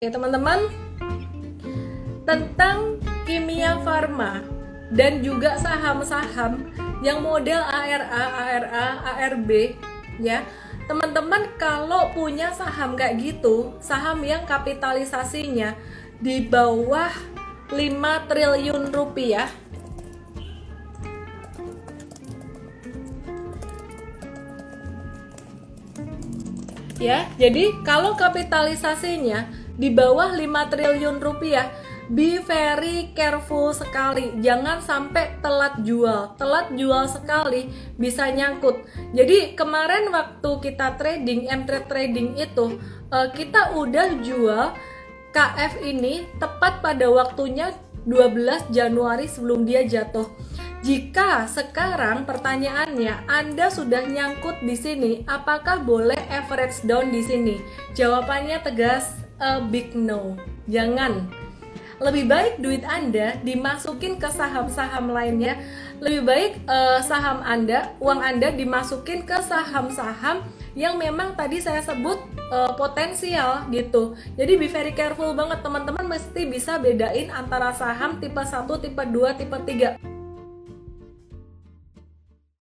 Ya teman-teman, tentang kimia farma dan juga saham-saham yang model ARA, ARA, ARB ya. Teman-teman kalau punya saham kayak gitu, saham yang kapitalisasinya di bawah 5 triliun rupiah ya. Jadi kalau kapitalisasinya di bawah 5 triliun rupiah, be very careful sekali. Jangan sampai telat jual. Telat jual sekali bisa nyangkut. Jadi kemarin waktu kita trading, M-Trade trading itu eh, kita udah jual KF ini tepat pada waktunya 12 Januari sebelum dia jatuh. Jika sekarang pertanyaannya Anda sudah nyangkut di sini, apakah boleh average down di sini? Jawabannya tegas a big no. Jangan. Lebih baik duit Anda dimasukin ke saham-saham lainnya. Lebih baik uh, saham Anda, uang Anda dimasukin ke saham-saham yang memang tadi saya sebut uh, potensial gitu. Jadi be very careful banget teman-teman mesti bisa bedain antara saham tipe 1, tipe 2, tipe 3.